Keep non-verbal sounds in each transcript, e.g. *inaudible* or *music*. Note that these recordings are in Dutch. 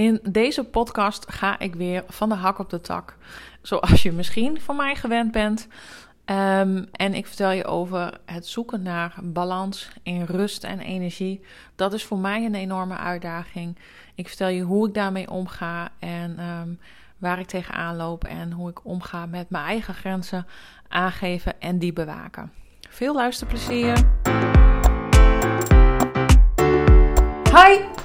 In deze podcast ga ik weer van de hak op de tak. Zoals je misschien van mij gewend bent. Ehm, en ik vertel je over het zoeken naar balans in rust en energie. Dat is voor mij een enorme uitdaging. Ik vertel je hoe ik daarmee omga en ehm, waar ik tegenaan loop. En hoe ik omga met mijn eigen grenzen aangeven en die bewaken. Veel luisterplezier! Hi,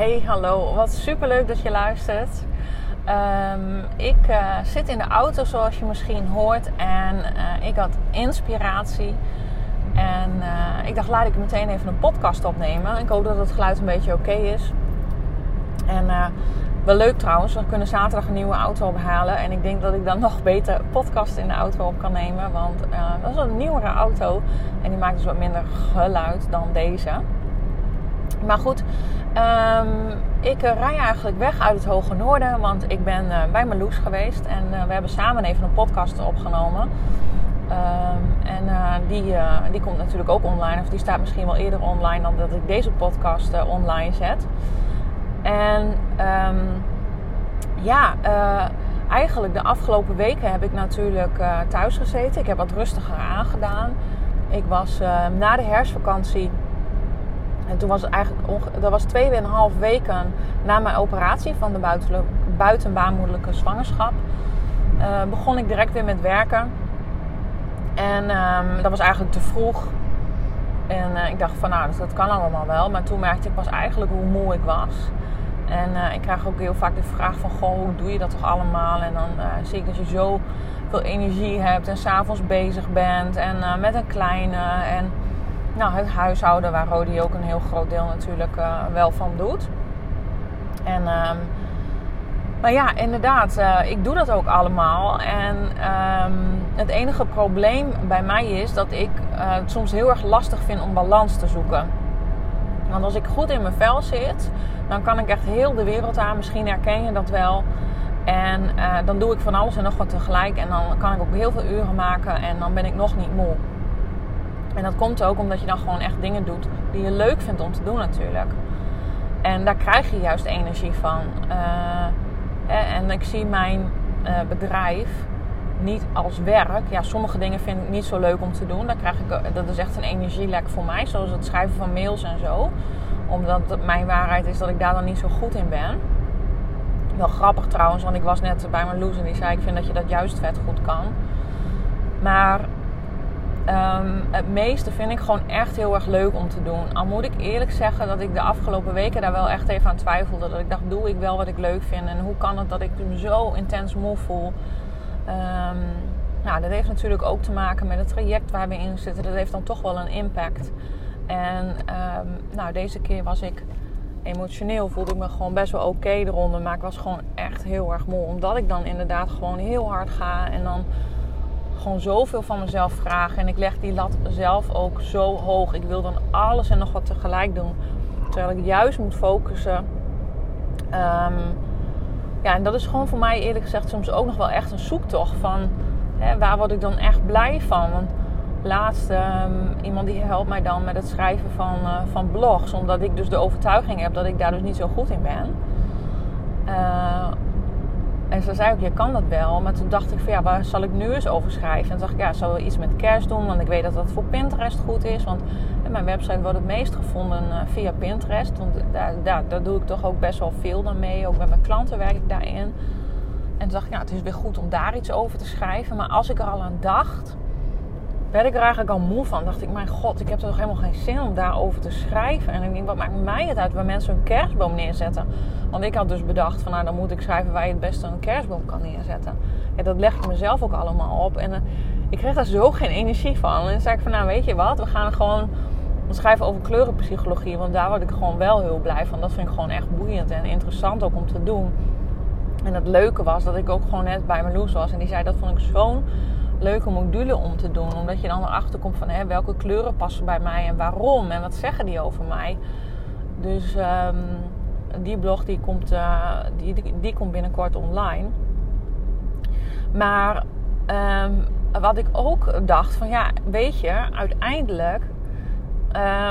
Hey, hallo. Wat superleuk dat je luistert. Um, ik uh, zit in de auto zoals je misschien hoort en uh, ik had inspiratie. En uh, ik dacht, laat ik meteen even een podcast opnemen. Ik hoop dat het geluid een beetje oké is. En wel leuk trouwens, we kunnen zaterdag een nieuwe auto ophalen. En ik denk dat ik dan nog beter podcast in de auto op kan nemen. Want dat is een nieuwere auto en die maakt dus wat minder geluid dan deze. Maar goed, um, ik rij eigenlijk weg uit het Hoge Noorden, want ik ben uh, bij Marloes geweest en uh, we hebben samen even een podcast opgenomen. Um, en uh, die, die komt natuurlijk ook online, of die staat misschien wel eerder online dan dat ik deze podcast online zet. En um, ja, eigenlijk de afgelopen weken heb ik natuurlijk thuis gezeten. Ik heb wat rustiger aangedaan. Ik was na de herfstvakantie en toen was het eigenlijk, dat was tweeënhalf weken na mijn operatie van de buiten, buitenbaarmoedelijke zwangerschap. Uh, begon ik direct weer met werken. En um, dat was eigenlijk te vroeg. En uh, ik dacht van nou, dat, kan allemaal wel. Maar toen merkte ik pas eigenlijk hoe moe ik was. En uh, ik krijg ook heel vaak de vraag van, goh, hoe doe je dat toch allemaal? En dan zie ik dat je zo veel energie hebt en s'avonds bezig bent. En met een kleine en nou, het huishouden, waar Rodi ook een heel groot deel natuurlijk uh, wel van doet. En, um, maar ja, inderdaad, uh, ik doe dat ook allemaal. En um, het enige probleem bij mij is dat ik uh, het soms heel erg lastig vind om balans te zoeken. Want als ik goed in mijn vel zit, dan kan ik echt heel de wereld aan. Misschien herken je dat wel. En dan doe ik van alles en nog wat tegelijk. En dan kan ik ook heel veel uren maken en dan ben ik nog niet moe. En dat komt ook omdat je dan gewoon echt dingen doet die je leuk vindt om te doen natuurlijk. En daar krijg je juist energie van. Uh, en ik zie mijn uh, bedrijf niet als werk. Ja, sommige dingen vind ik niet zo leuk om te doen. Daar krijg ik, dat is echt een energielek voor mij. Zoals het schrijven van mails en zo. Omdat mijn waarheid is dat ik daar dan niet zo goed in ben. Wel grappig trouwens, want ik was net bij mijn loes en die zei... ik vind dat je dat juist vet goed kan. Maar Um, het meeste vind ik gewoon echt heel erg leuk om te doen. Al moet ik eerlijk zeggen dat ik de afgelopen weken daar wel echt even aan twijfelde. Dat ik dacht, doe ik wel wat ik leuk vind? En hoe kan het dat ik me zo intens moe voel? Um, nou, dat heeft natuurlijk ook te maken met het traject waar we in zitten. Dat heeft dan toch wel een impact. En um, nou, deze keer was ik emotioneel, voelde ik me gewoon best wel oké eronder. Maar ik was gewoon echt heel erg moe. Omdat ik dan inderdaad gewoon heel hard ga en dan gewoon zoveel van mezelf vragen. En ik leg die lat zelf ook zo hoog. Ik wil dan alles en nog wat tegelijk doen. Terwijl ik juist moet focussen. Um, ja, en dat is gewoon voor mij eerlijk gezegd soms ook nog wel echt een zoektocht van hè, waar word ik dan echt blij van. Want laatst um, iemand die helpt mij dan met het schrijven van, uh, van blogs, omdat ik dus de overtuiging heb dat ik daar dus niet zo goed in ben. Uh, en ze zei ook, je kan dat wel. Maar toen dacht ik van ja, waar zal ik nu eens over schrijven? En toen dacht ik, ja, zal we iets met kerst doen? Want ik weet dat dat voor Pinterest goed is. Want mijn website wordt het meest gevonden eh, via Pinterest. Want daar, daar, doe ik toch ook best wel veel dan mee. Ook met mijn klanten werk ik daarin. En toen dacht ik, ja, het is weer goed om daar iets over te schrijven. Maar als ik er al aan dacht, werd ik er eigenlijk al moe van. Dacht ik, mijn god, ik heb er toch helemaal geen zin om daarover te schrijven. En ik denk, wat maakt mij het uit waar mensen een kerstboom neerzetten? Want ik had dus bedacht van, nou dan moet ik schrijven waar je het beste een kerstboom kan neerzetten. Ja, dat leg ik mezelf ook allemaal op. En uh, ik kreeg daar zo geen energie van. En toen zei ik van, nou weet je wat, we gaan gewoon schrijven over kleurenpsychologie. Want daar word ik gewoon wel heel blij van. Dat vind ik gewoon echt boeiend en interessant ook om te doen. En het leuke was dat ik ook gewoon net bij Marloes was. En die zei dat vond ik zo'n leuke module om te doen. Omdat je dan erachter komt van hè, welke kleuren passen bij mij en waarom. En wat zeggen die over mij. Dus ehm, die blog die komt, uh, die, die, komt binnenkort online. Maar um, wat ik ook dacht van ja, weet je, uiteindelijk...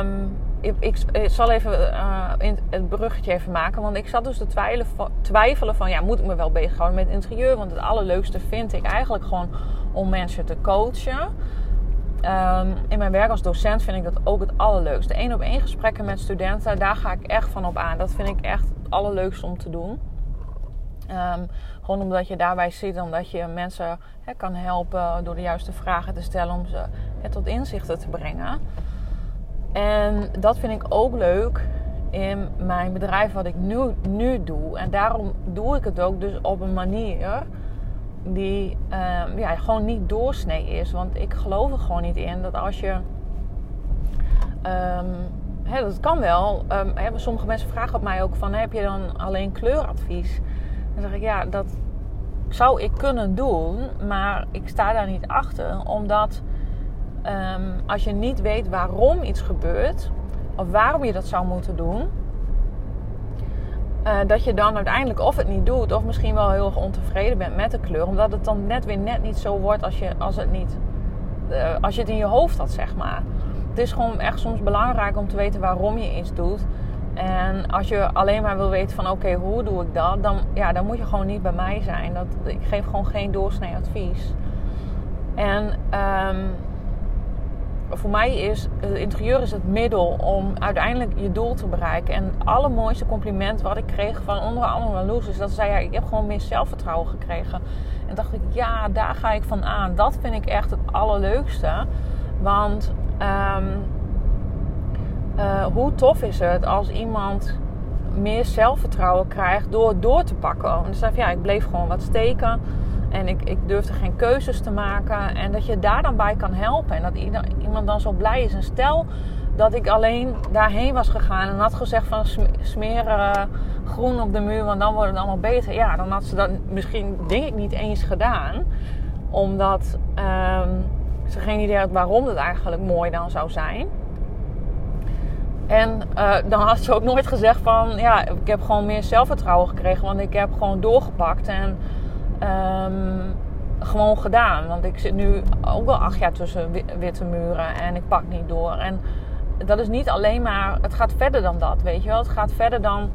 Um, ik, ik, zal even uh, het bruggetje even maken. Want ik zat dus te twijfelen, twijfelen van... Ja, moet ik me wel bezighouden met interieur? Want het allerleukste vind ik eigenlijk gewoon om mensen te coachen. Um, in mijn werk als docent vind ik dat ook het allerleukste. Eén op één gesprekken met studenten, daar ga ik echt van op aan. Dat vind ik echt het allerleukste om te doen. Um, gewoon omdat je daarbij ziet omdat je mensen kan helpen door de juiste vragen te stellen om ze tot inzichten te brengen. En dat vind ik ook leuk in mijn bedrijf wat ik nu, nu doe. En daarom doe ik het ook dus op een manier die uh, ja, gewoon niet doorsnee is. Want ik geloof er gewoon niet in dat als je. Um, hè, dat kan wel. Um, hè, sommige mensen vragen op mij ook van heb je dan alleen kleuradvies? Dan zeg ik ja, dat zou ik kunnen doen, maar ik sta daar niet achter. Omdat um, als je niet weet waarom iets gebeurt, of waarom je dat zou moeten doen, uh, dat je dan uiteindelijk of het niet doet, of misschien wel heel erg ontevreden bent met de kleur, omdat het dan net weer net niet zo wordt als je, als het, niet, uh, als je het in je hoofd had, zeg maar. Het is gewoon echt soms belangrijk om te weten waarom je iets doet. En als je alleen maar wil weten van oké, hoe doe ik dat? Dan, ja, dan moet je gewoon niet bij mij zijn. Dat, ik geef gewoon geen doorsnee advies. En um, voor mij is het interieur is het middel om uiteindelijk je doel te bereiken. En het allermooiste compliment wat ik kreeg van onder andere Loes is dat ze zei: ja, ik heb gewoon meer zelfvertrouwen gekregen. En dacht ik, ja, daar ga ik van aan. Dat vind ik echt het allerleukste. Want um, uh, hoe tof is het als iemand meer zelfvertrouwen krijgt door door te pakken? En zei ja, ik bleef gewoon wat steken. En ik, ik durfde geen keuzes te maken. En dat je daar dan bij kan helpen. En dat iemand dan zo blij is. En stel dat ik alleen daarheen was gegaan en had gezegd van smeren groen op de muur, want dan wordt het allemaal beter. Ja, dan had ze dat misschien, denk ik, niet eens gedaan. Omdat um, ze geen idee had waarom het eigenlijk mooi dan zou zijn. En uh, dan had ze ook nooit gezegd van, ja, ik heb gewoon meer zelfvertrouwen gekregen, want ik heb gewoon doorgepakt. En um, gewoon gedaan. Want ik zit nu ook al acht jaar tussen witte muren en ik pak niet door. En dat is niet alleen maar, het gaat verder dan dat, weet je wel. Het gaat verder dan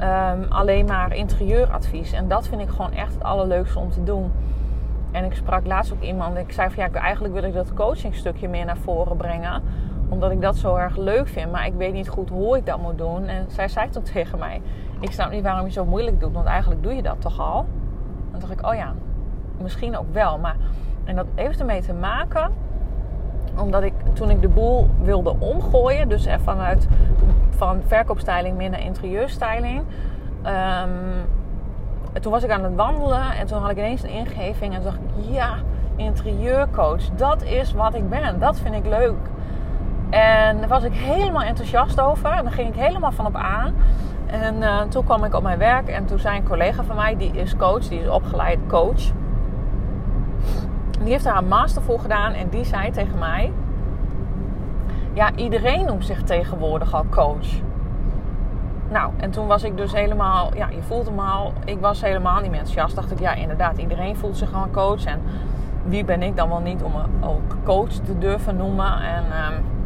um, alleen maar interieuradvies. En dat vind ik gewoon echt het allerleukste om te doen. En ik sprak laatst ook iemand. Ik zei van ja, eigenlijk wil ik dat coachingstukje meer naar voren brengen. Omdat ik dat zo erg leuk vind. Maar ik weet niet goed hoe ik dat moet doen. En zij zei toen tegen mij: Ik snap niet waarom je zo moeilijk doet. Want eigenlijk doe je dat toch al. Dacht ik, oh ja, misschien ook wel. Maar, en dat heeft ermee te maken omdat ik toen ik de boel wilde omgooien, dus vanuit van verkoopstyling meer naar interieurstyling. Um, toen was ik aan het wandelen en toen had ik ineens een ingeving en dacht ik, ja, interieurcoach, dat is wat ik ben. Dat vind ik leuk. En daar was ik helemaal enthousiast over en daar ging ik helemaal van op aan. En uh, toen kwam ik op mijn werk en toen zei een collega van mij, die is coach, die is opgeleid coach. Die heeft daar een master voor gedaan en die zei tegen mij: Ja, iedereen noemt zich tegenwoordig al coach. Nou, en toen was ik dus helemaal, ja, je voelt hem al. Ik was helemaal niet enthousiast. Dacht ik, ja, inderdaad, iedereen voelt zich al coach. En wie ben ik dan wel niet om me ook coach te durven noemen? En. Um,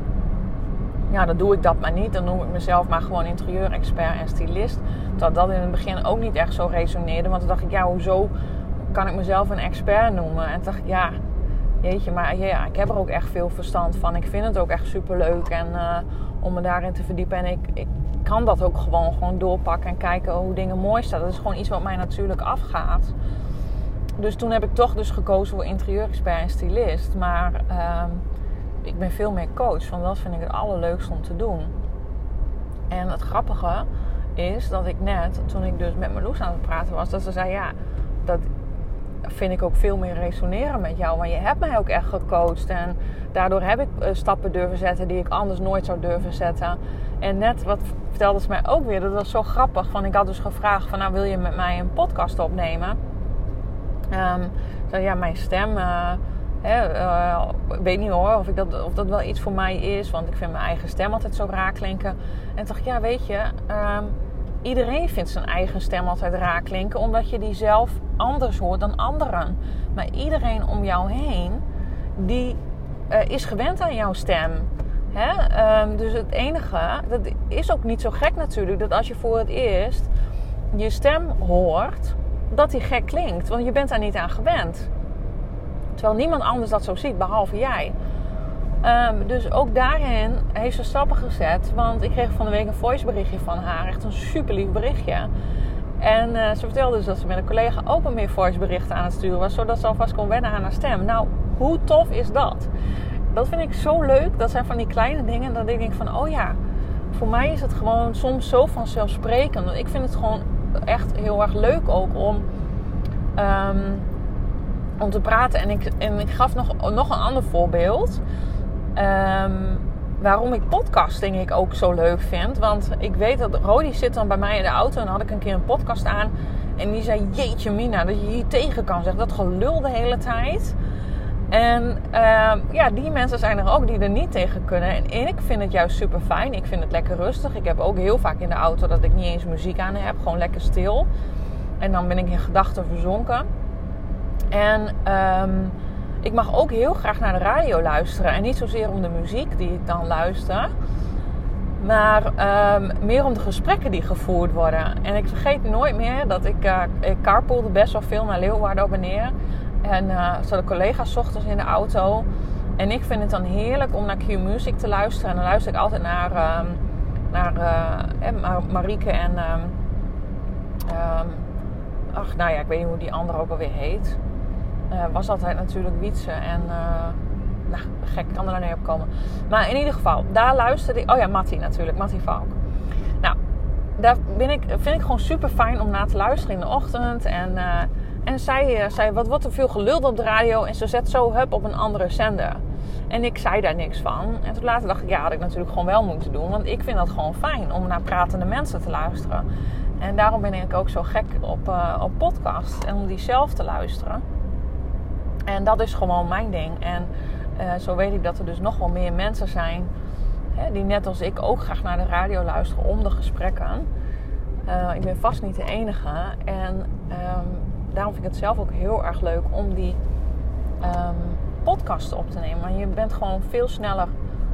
ja, dan doe ik dat maar niet. Dan noem ik mezelf maar gewoon interieur-expert en stylist. Dat dat in het begin ook niet echt zo resoneerde. Want toen dacht ik, ja, hoezo kan ik mezelf een expert noemen? En toen dacht ik, ja, jeetje, maar ja, ik heb er ook echt veel verstand van. Ik vind het ook echt super leuk en, uh, om me daarin te verdiepen. En ik, ik kan dat ook gewoon, gewoon doorpakken en kijken hoe dingen mooi staan. Dat is gewoon iets wat mij natuurlijk afgaat. Dus toen heb ik toch dus gekozen voor interieur-expert en stylist. Maar... Uh, ik ben veel meer coach, want dat vind ik het allerleukste om te doen. En het grappige is dat ik net, toen ik dus met Marloes aan het praten was, dat ze zei ja, dat vind ik ook veel meer resoneren met jou. Want je hebt mij ook echt gecoacht. En daardoor heb ik eh, stappen durven zetten die ik anders nooit zou durven zetten. En net wat vertelde ze mij ook weer, dat was zo grappig. Van, ik had dus gevraagd van nou wil je met mij een podcast opnemen? Um, ja, mijn stem... Uh, ik weet niet hoor of, ik dat, of dat wel iets voor mij is. Want ik vind mijn eigen stem altijd zo raar klinken. En dacht ja, weet je... Um, iedereen vindt zijn eigen stem altijd raar klinken, omdat je die zelf anders hoort dan anderen. Maar iedereen om jou heen, die uh, is gewend aan jouw stem. Hè? Um, dus het enige, dat is ook niet zo gek natuurlijk, dat als je voor het eerst je stem hoort, dat die gek klinkt. Want je bent daar niet aan gewend. Terwijl niemand anders dat zo ziet, behalve jij. Um, dus ook daarin heeft ze stappen gezet. Want ik kreeg van de week een voiceberichtje van haar. Echt een super lief berichtje. En uh, ze vertelde dus dat ze met een collega ook een meer voiceberichten aan het sturen was. Zodat ze alvast kon wennen aan haar stem. Nou, hoe tof is dat? Dat vind ik zo leuk. Dat zijn van die kleine dingen. Dat ik denk van, oh ja, voor mij is het gewoon soms zo vanzelfsprekend. Ik vind het gewoon echt heel erg leuk ook om... Um, om te praten. En ik, en ik gaf nog, nog een ander voorbeeld. Um, waarom ik podcasting ik ook zo leuk vind. Want ik weet dat Rodi zit dan bij mij in de auto en had ik een keer een podcast aan. En die zei, jeetje Mina, dat je hier tegen kan zeggen. Dat gelul de hele tijd. En uh, ja, die mensen zijn er ook die er niet tegen kunnen. En ik vind het juist super fijn. Ik vind het lekker rustig. Ik heb ook heel vaak in de auto dat ik niet eens muziek aan heb. Gewoon lekker stil. En dan ben ik in gedachten verzonken. En... Um, ik mag ook heel graag naar de radio luisteren. En niet zozeer om de muziek die ik dan luister. Maar um, meer om de gesprekken die gevoerd worden. En ik vergeet nooit meer dat ik, uh, ik carpoolde best wel veel naar Leeuwarden op en neer. En uh, de collega's ochtends in de auto. En ik vind het dan heerlijk om naar Q-Music te luisteren. En dan luister ik altijd naar, um, naar uh, Marieke en... Ach, nou ja, ik weet niet hoe die andere ook alweer heet. Uh, was altijd natuurlijk Wietse. En uh, nou, gek, kan er nou niet op komen. Maar in ieder geval, daar luisterde ik. Oh ja, Matti natuurlijk, Matti Valk. Nou, daar ben ik, vind ik gewoon super fijn om naar te luisteren in de ochtend. En, uh, en zij zei: Wat wordt er veel geluld op de radio? En ze zet zo hup op een andere zender. En ik zei daar niks van. En toen later dacht ik: Ja, had ik natuurlijk gewoon wel moeten doen. Want ik vind dat gewoon fijn om naar pratende mensen te luisteren. En daarom ben ik ook zo gek op, op podcast en om die zelf te luisteren. En dat is gewoon mijn ding. En uh, zo weet ik dat er dus nog wel meer mensen zijn hè, die net als ik ook graag naar de radio luisteren om de gesprekken. Uh, ik ben vast niet de enige. En um, daarom vind ik het zelf ook heel erg leuk om die um, podcasten op te nemen. Want je bent gewoon veel sneller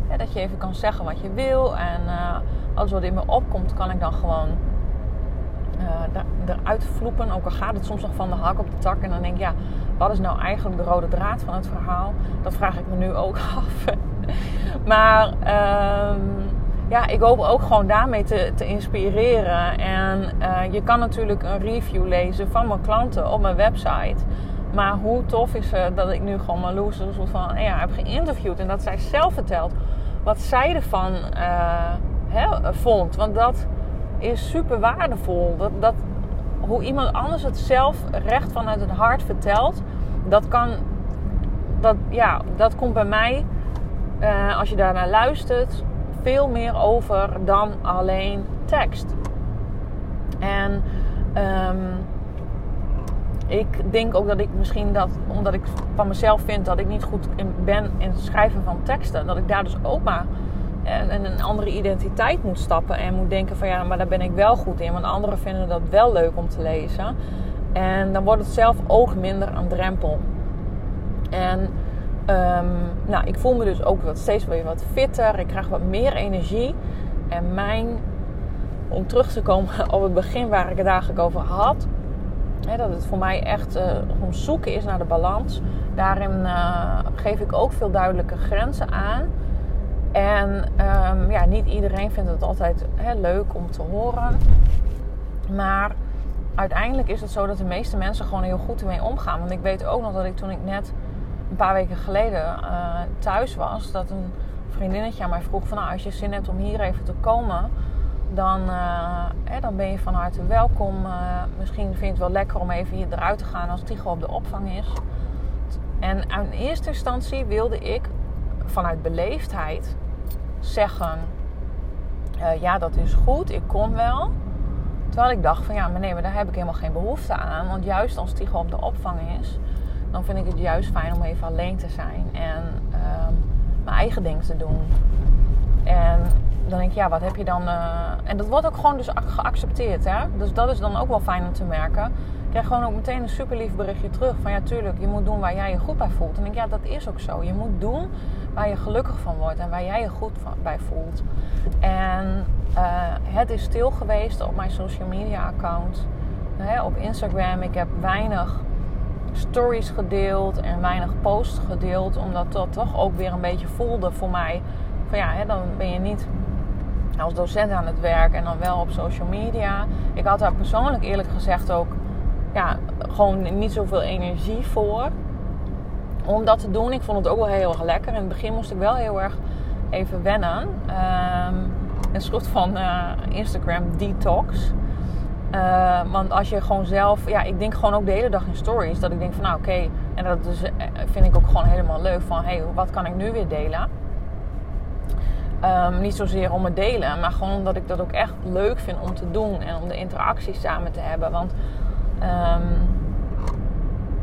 hè, dat je even kan zeggen wat je wil. En uh, alles wat in me opkomt, kan ik dan gewoon eruit vloepen. Ook al gaat het soms nog van de hak op de tak. En dan denk ik, ja, wat is nou eigenlijk de rode draad van het verhaal? Dat vraag ik me nu ook *laughs* af. maar um, ja, ik hoop ook gewoon daarmee te, te inspireren. En uh, je kan natuurlijk een review lezen van mijn klanten op mijn website. Maar hoe tof is het dat ik nu gewoon een soort van ja, heb geïnterviewd. En dat zij zelf vertelt wat zij ervan hè, vond. Want dat is super waardevol. Dat, dat, hoe iemand anders het zelf recht vanuit het hart vertelt, dat kan, dat, ja, dat komt bij mij, uh, als je daarnaar luistert, veel meer over dan alleen tekst. En um, ik denk ook dat ik misschien dat, omdat ik van mezelf vind dat ik niet goed in ben in het schrijven van teksten, dat ik daar dus ook maar en een andere identiteit moet stappen en moet denken van ja, maar daar ben ik wel goed in, want anderen vinden dat wel leuk om te lezen. En dan wordt het zelf ook minder een drempel. En um, nou, ik voel me dus ook wat, steeds weer wat fitter. Ik krijg wat meer energie. En mijn, om terug te komen *laughs* op het begin waar ik het eigenlijk over had, hè, dat het voor mij echt uh, om zoeken is naar de balans. Daarin uh, geef ik ook veel duidelijke grenzen aan. En um, ja, niet iedereen vindt het altijd leuk om te horen. Maar uiteindelijk is het zo dat de meeste mensen gewoon heel goed ermee omgaan. Want ik weet ook nog dat ik toen ik net een paar weken geleden uh, thuis was, dat een vriendinnetje aan mij vroeg van nou, als je zin hebt om hier even te komen, dan, hè, dan ben je van harte welkom. misschien vind je het wel lekker om even hier eruit te gaan als Tigo op de opvang is. En in eerste instantie wilde ik vanuit beleefdheid zeggen: Ja, dat is goed, ik kom wel. Terwijl ik dacht van ja, maar nee, maar daar heb ik helemaal geen behoefte aan. Want juist als Tigo op de opvang is, dan vind ik het juist fijn om even alleen te zijn en ehm, mijn eigen ding te doen. En dan denk ik, ja, wat heb je dan. Uh... En dat wordt ook gewoon dus geaccepteerd, hè? Dus dat is dan ook wel fijn om te merken. Ik krijg gewoon ook meteen een super lief berichtje terug. Van ja, tuurlijk, je moet doen waar jij je goed bij voelt. En ik denk, ja, dat is ook zo. Je moet doen waar je gelukkig van wordt en waar jij je goed bij voelt. En uh, het is stil geweest op mijn social media account. op Instagram. Ik heb weinig stories gedeeld en weinig posts gedeeld. Omdat dat toch ook weer een beetje voelde voor mij. Van ja, hè, dan ben je niet als docent aan het werk en dan wel op social media. Ik had daar persoonlijk eerlijk gezegd ook ja, gewoon niet zoveel energie voor. Om dat te doen. Ik vond het ook wel heel erg lekker. In het begin moest ik wel heel erg even wennen. Um, een soort van uh, Instagram detox. Uh, want als je gewoon zelf, ja, ik denk gewoon ook de hele dag in stories dat ik denk van nou oké, en dat eh, vind ik ook gewoon helemaal leuk van hey, wat kan ik nu weer delen? Um, niet zozeer om het delen, maar gewoon omdat ik dat ook echt leuk vind om te doen en om de interactie samen te hebben. Want um,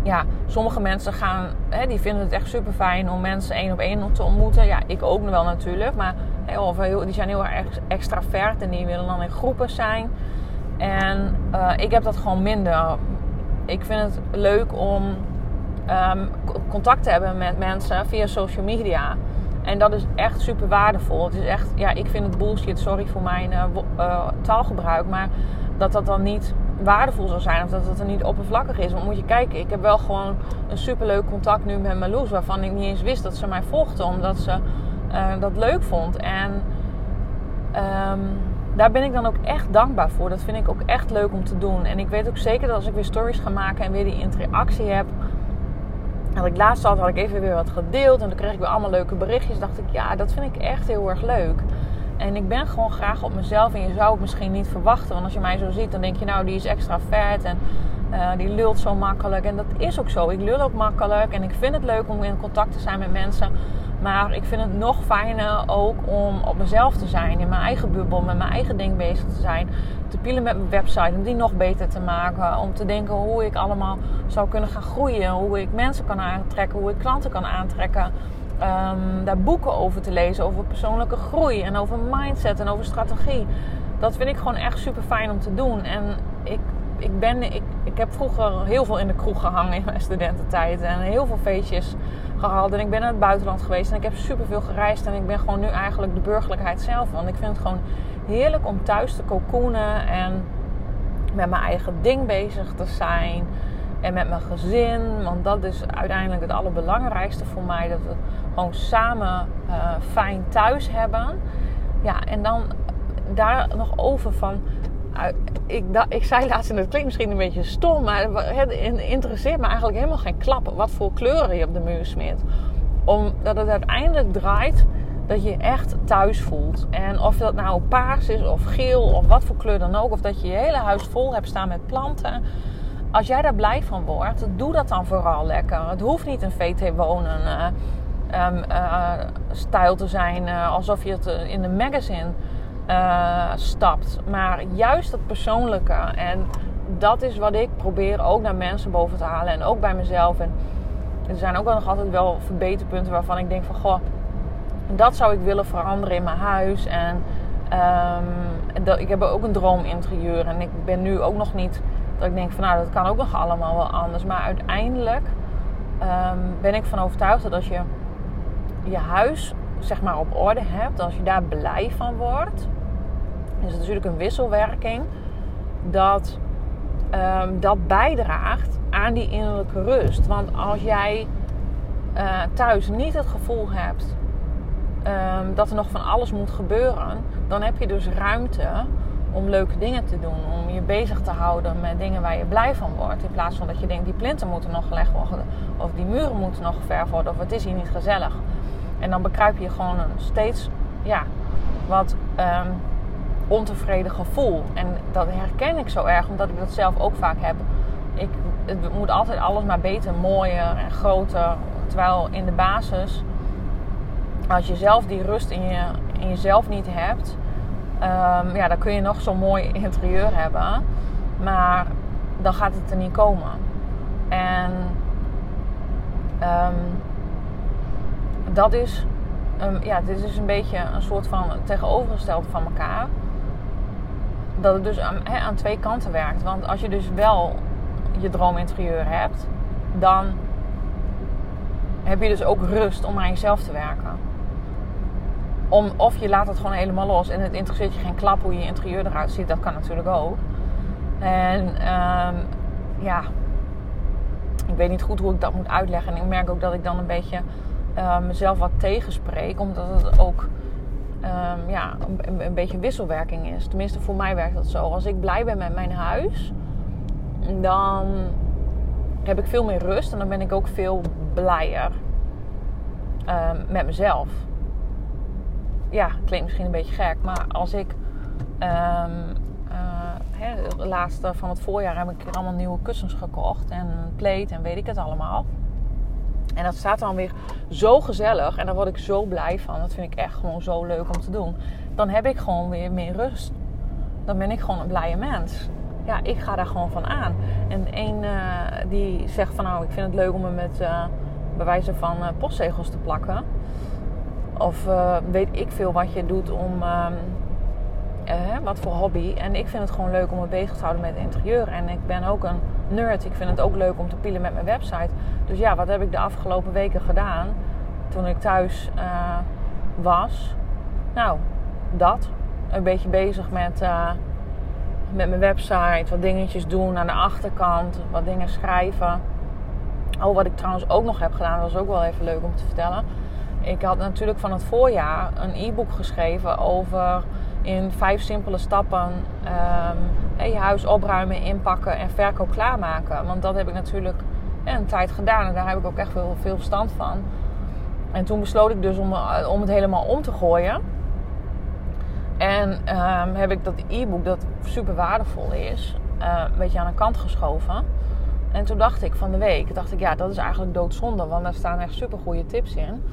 ja, sommige mensen gaan, hè, die vinden het echt super fijn om mensen één op één te ontmoeten. Ja, ik ook wel natuurlijk, maar of die zijn heel erg extravert en die willen dan in groepen zijn. En uh, ik heb dat gewoon minder. Ik vind het leuk om um, contact te hebben met mensen via social media. En dat is echt super waardevol. Het is echt, ja, ik vind het bullshit, sorry voor mijn uh, uh, taalgebruik, maar dat dat dan niet waardevol zou zijn of dat het er niet oppervlakkig is. Want moet je kijken, ik heb wel gewoon een superleuk contact nu met Marloes, waarvan ik niet eens wist dat ze mij volgde, omdat ze uh, dat leuk vond. En um, daar ben ik dan ook echt dankbaar voor. Dat vind ik ook echt leuk om te doen. En ik weet ook zeker dat als ik weer stories ga maken en weer die interactie heb. En ik laatst had, had ik even weer wat gedeeld en dan kreeg ik weer allemaal leuke berichtjes. Dacht ik, ja, dat vind ik echt heel erg leuk. En ik ben gewoon graag op mezelf. En je zou het misschien niet verwachten. Want als je mij zo ziet, dan denk je nou, die is extra vet. En uh, die lult zo makkelijk. En dat is ook zo. Ik lul ook makkelijk. En ik vind het leuk om in contact te zijn met mensen. Maar ik vind het nog fijner ook om op mezelf te zijn. In mijn eigen bubbel, met mijn eigen ding bezig te zijn. Te pielen met mijn website, om die nog beter te maken. Om te denken hoe ik allemaal zou kunnen gaan groeien. Hoe ik mensen kan aantrekken, hoe ik klanten kan aantrekken. Um, daar boeken over te lezen, over persoonlijke groei en over mindset en over strategie. Dat vind ik gewoon echt super fijn om te doen. En ik, ik, ben, ik, ik heb vroeger heel veel in de kroeg gehangen in mijn studententijd en heel veel feestjes gehad. En ik ben naar het buitenland geweest en ik heb super veel gereisd. En ik ben gewoon nu eigenlijk de burgerlijkheid zelf. Want ik vind het gewoon heerlijk om thuis te cocoonen en met mijn eigen ding bezig te zijn. En met mijn gezin. Want dat is uiteindelijk het allerbelangrijkste voor mij. Dat we gewoon samen uh, fijn thuis hebben. Ja, en dan daar nog over van. Uh, ik, ik zei laatst, en dat klinkt misschien een beetje stom, maar het interesseert me eigenlijk helemaal geen klap wat voor kleuren je op de muur smeert. Omdat het uiteindelijk draait dat je je echt thuis voelt. En of dat nou paars is of geel of wat voor kleur dan ook, of dat je je hele huis vol hebt staan met planten als jij daar blij van wordt, doe dat dan vooral lekker. Het hoeft niet een VT wonen uh, um, uh, stijl te zijn, uh, alsof je het in de magazine stapt. Maar juist het persoonlijke. En dat is wat ik probeer ook naar mensen boven te halen. En ook bij mezelf. En er zijn ook nog altijd wel verbeterpunten waarvan ik denk van... Goh, dat zou ik willen veranderen in mijn huis. En um, dat, ik heb ook een droominterieur. En ik ben nu ook nog niet dat ik denk van nou, dat kan ook nog allemaal wel anders. Maar uiteindelijk um, ben ik van overtuigd dat als je je huis zeg maar op orde hebt, als je daar blij van wordt, is het natuurlijk een wisselwerking dat um, dat bijdraagt aan die innerlijke rust. Want als jij uh, thuis niet het gevoel hebt um, dat er nog van alles moet gebeuren, dan heb je dus ruimte om leuke dingen te doen. Om je bezig te houden met dingen waar je blij van wordt. In plaats van dat je denkt, die plinten moeten nog gelegd worden. Of die muren moeten nog geverfd worden. Of het is hier niet gezellig. En dan bekruip je gewoon een steeds ja, wat um, ontevreden gevoel. En dat herken ik zo erg, omdat ik dat zelf ook vaak heb. Ik, het moet altijd alles maar beter, mooier en groter. Terwijl in de basis, als je zelf die rust in, je, in jezelf niet hebt, um, ja, dan kun je nog zo'n mooi interieur hebben. Maar dan gaat het er niet komen. En um, dat is, ja, dit is een beetje een soort van tegenovergestelde van elkaar. Dat het dus aan, aan twee kanten werkt. Want als je dus wel je droominterieur hebt, dan heb je dus ook rust om aan jezelf te werken. Om, of je laat het gewoon helemaal los en het interesseert je geen klap hoe je interieur eruit ziet. Dat kan natuurlijk ook. En um, ja, ik weet niet goed hoe ik dat moet uitleggen. En ik merk ook dat ik dan een beetje uh, mezelf wat tegenspreek. Omdat het ook um, ja, een, beetje wisselwerking is. Tenminste, voor mij werkt dat zo. Als ik blij ben met mijn huis, dan heb ik veel meer rust. En dan ben ik ook veel blijer um, met mezelf. Ja, klinkt misschien een beetje gek. Maar als ik... Um, hè, laatste van het voorjaar heb ik allemaal nieuwe kussens gekocht. En een en weet ik het allemaal. En dat staat dan weer zo gezellig. En daar word ik zo blij van. Dat vind ik echt gewoon zo leuk om te doen. Dan heb ik gewoon weer meer rust. Dan ben ik gewoon een blije mens. Ja, ik ga daar gewoon van aan. En een uh, die zegt van nou, ik vind het leuk om me met uh, bewijzen van uh, postzegels te plakken. Of weet ik veel wat je doet om ehm, wat voor hobby. En ik vind het gewoon leuk om me bezig te houden met interieur. En ik ben ook een nerd. Ik vind het ook leuk om te pielen met mijn website. Dus ja, wat heb ik de afgelopen weken gedaan toen ik thuis uh, was? Nou, dat. Een beetje bezig met, met mijn website. Wat dingetjes doen aan de achterkant. Wat dingen schrijven. Oh, wat ik trouwens ook nog heb gedaan, was ook wel even leuk om te vertellen. Ik had natuurlijk van het voorjaar een e-book geschreven over in vijf simpele stappen je huis opruimen, inpakken en verkoop klaarmaken. Want dat heb ik natuurlijk een tijd gedaan en daar heb ik ook echt veel, veel verstand van. En toen besloot ik dus om, eh, om het helemaal om te gooien. En um, heb ik dat e-book, dat super waardevol is, uh, een beetje aan de kant geschoven. En toen dacht ik van de week, dacht ik ja, dat is eigenlijk doodzonde, want daar staan echt super goede tips in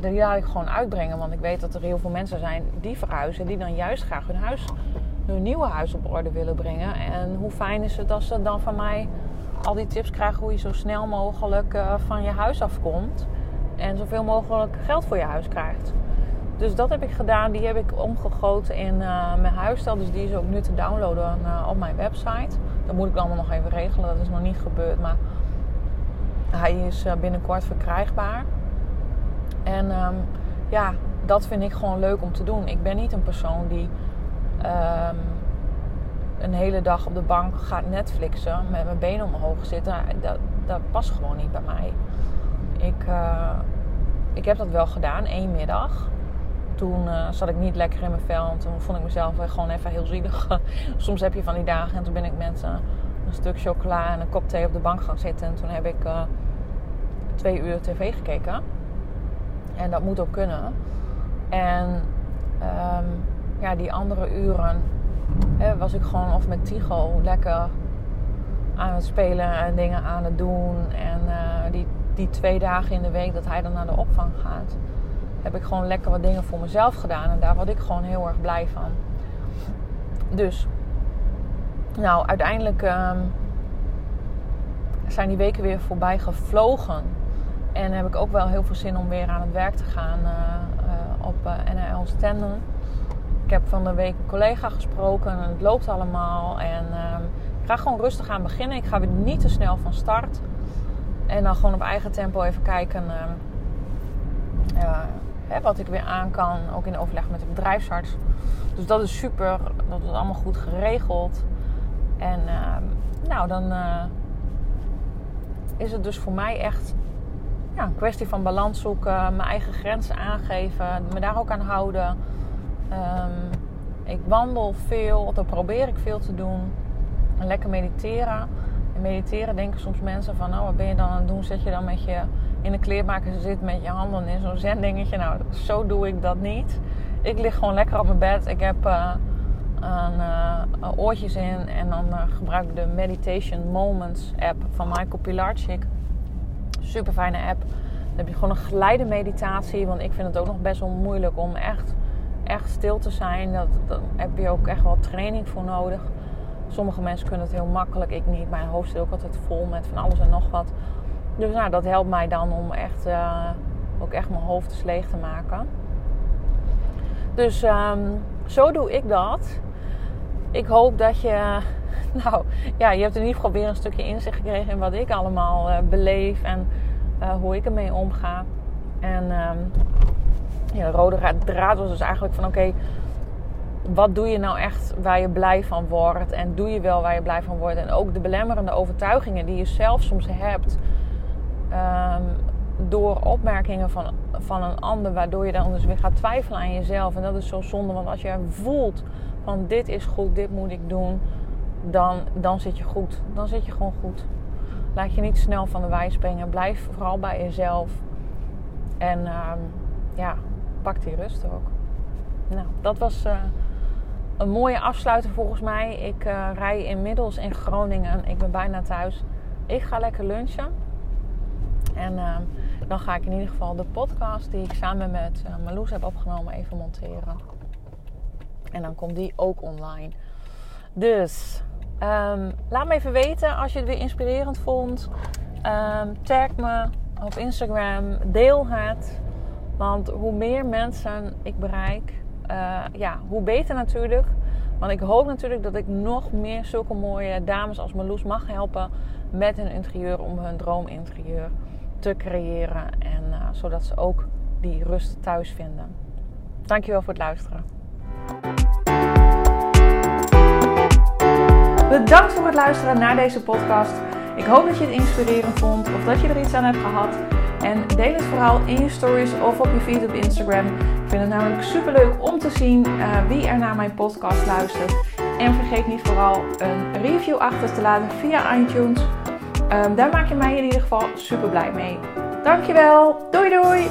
die laat ik gewoon uitbrengen. Want ik weet dat er heel veel mensen zijn die verhuizen. Die dan juist graag hun huis, hun nieuwe huis op orde willen brengen. En hoe fijn is het als ze dan van mij al die tips krijgen hoe je zo snel mogelijk uh, van je huis afkomt. En zoveel mogelijk geld voor je huis krijgt. Dus dat heb ik gedaan. Die heb ik omgegoten in uh, mijn huisstijl. Dus die is ook nu te downloaden uh, op mijn website. Dat moet ik allemaal nog even regelen. Dat is nog niet gebeurd. Maar hij is binnenkort verkrijgbaar. En um, ja, dat vind ik gewoon leuk om te doen. Ik ben niet een persoon die um, een hele dag op de bank gaat Netflixen met mijn benen omhoog zitten. Dat, dat past gewoon niet bij mij. Ik, uh, ik heb dat wel gedaan, één middag. Toen uh, zat ik niet lekker in mijn vel en toen vond ik mezelf gewoon even heel zielig. *laughs* Soms heb je van die dagen en toen ben ik met uh, een stuk chocola en een kop thee op de bank gaan zitten. En toen heb ik twee uur tv gekeken. En dat moet ook kunnen. En um, ja, die andere uren hè, was ik gewoon of met Tigo lekker aan het spelen en dingen aan het doen. En uh, die, die twee dagen in de week dat hij dan naar de opvang gaat, heb ik gewoon lekker wat dingen voor mezelf gedaan. En daar word ik gewoon heel erg blij van. Dus, nou, uiteindelijk um, zijn die weken weer voorbij gevlogen. En heb ik ook wel heel veel zin om weer aan het werk te gaan uh, uh, op uh, NL Stenden. Ik heb van de week een collega gesproken en het loopt allemaal. En ehm, ik ga gewoon rustig aan beginnen. Ik ga weer niet te snel van start. En dan gewoon op eigen tempo even kijken ehm, hè, wat ik weer aan kan. Ook in overleg met de bedrijfsarts. Dus dat is super. Dat is allemaal goed geregeld. En ehm, nou, dan is het dus voor mij echt ja, een kwestie van balans zoeken, mijn eigen grenzen aangeven, me daar ook aan houden. Um, ik wandel veel, dat probeer ik veel te doen. En lekker mediteren. En mediteren denken soms mensen van, nou wat ben je dan aan het doen? Zet je dan met je in de kleermaker zit met je handen in zo'n zendingetje. Nou, zo doe ik dat niet. Ik lig gewoon lekker op mijn bed. Ik heb uh, een, oortjes in en dan gebruik ik de Meditation Moments app van Michael Pilarczyk. Super fijne app. Dan heb je gewoon een geleide meditatie. Want ik vind het ook nog best wel moeilijk om echt, echt stil te zijn. Dat, daar heb je ook echt wel training voor nodig. Sommige mensen kunnen het heel makkelijk, ik niet. Mijn hoofd zit ook altijd vol met van alles en nog wat. Dus nou, dat helpt mij dan om echt, uh, ook echt mijn hoofd eens leeg te maken. Dus um, zo doe ik dat. Ik hoop dat je, *laughs* nou ja, je hebt in ieder geval weer een stukje inzicht gekregen in wat ik allemaal uh, beleef en uh, hoe ik ermee omga. En um, ja, de rode draad was dus eigenlijk van oké, wat doe je nou echt waar je blij van wordt? En doe je wel waar je blij van wordt? En ook de belemmerende overtuigingen die je zelf soms hebt. Um, door opmerkingen van, van een ander, waardoor je dan dus weer gaat twijfelen aan jezelf. En dat is zo zonde, want als je voelt van dit is goed, dit moet ik doen, dan, dan zit je goed. Dan zit je gewoon goed. Laat je niet snel van de wijs brengen. Blijf vooral bij jezelf. En uh, ja, pak die rust ook. Nou, dat was uh, een mooie afsluiter volgens mij. Ik uh, rij inmiddels in Groningen. Ik ben bijna thuis. Ik ga lekker lunchen. En ehm, dan ga ik in ieder geval de podcast die ik samen met uh, Marloes heb opgenomen even monteren. En dan komt die ook online. Dus um, laat me even weten als je het weer inspirerend vond. Um, tag me op Instagram. Deel het. Want hoe meer mensen ik bereik, uh, ja, hoe beter natuurlijk. Want ik hoop natuurlijk dat ik nog meer zulke mooie dames als Marloes mag helpen met hun interieur om hun droominterieur te creëren. En uh, zodat ze ook die rust thuis vinden. Dankjewel voor het luisteren. Bedankt voor het luisteren naar deze podcast. Ik hoop dat je het inspirerend vond of dat je er iets aan hebt gehad. En deel het vooral in je stories of op je feed op Instagram. Ik vind het namelijk super leuk om te zien uh, wie er naar mijn podcast luistert. En vergeet niet vooral een review achter te laten via iTunes. Um, daar maak je mij in ieder geval super blij mee. Dankjewel. Doei doei.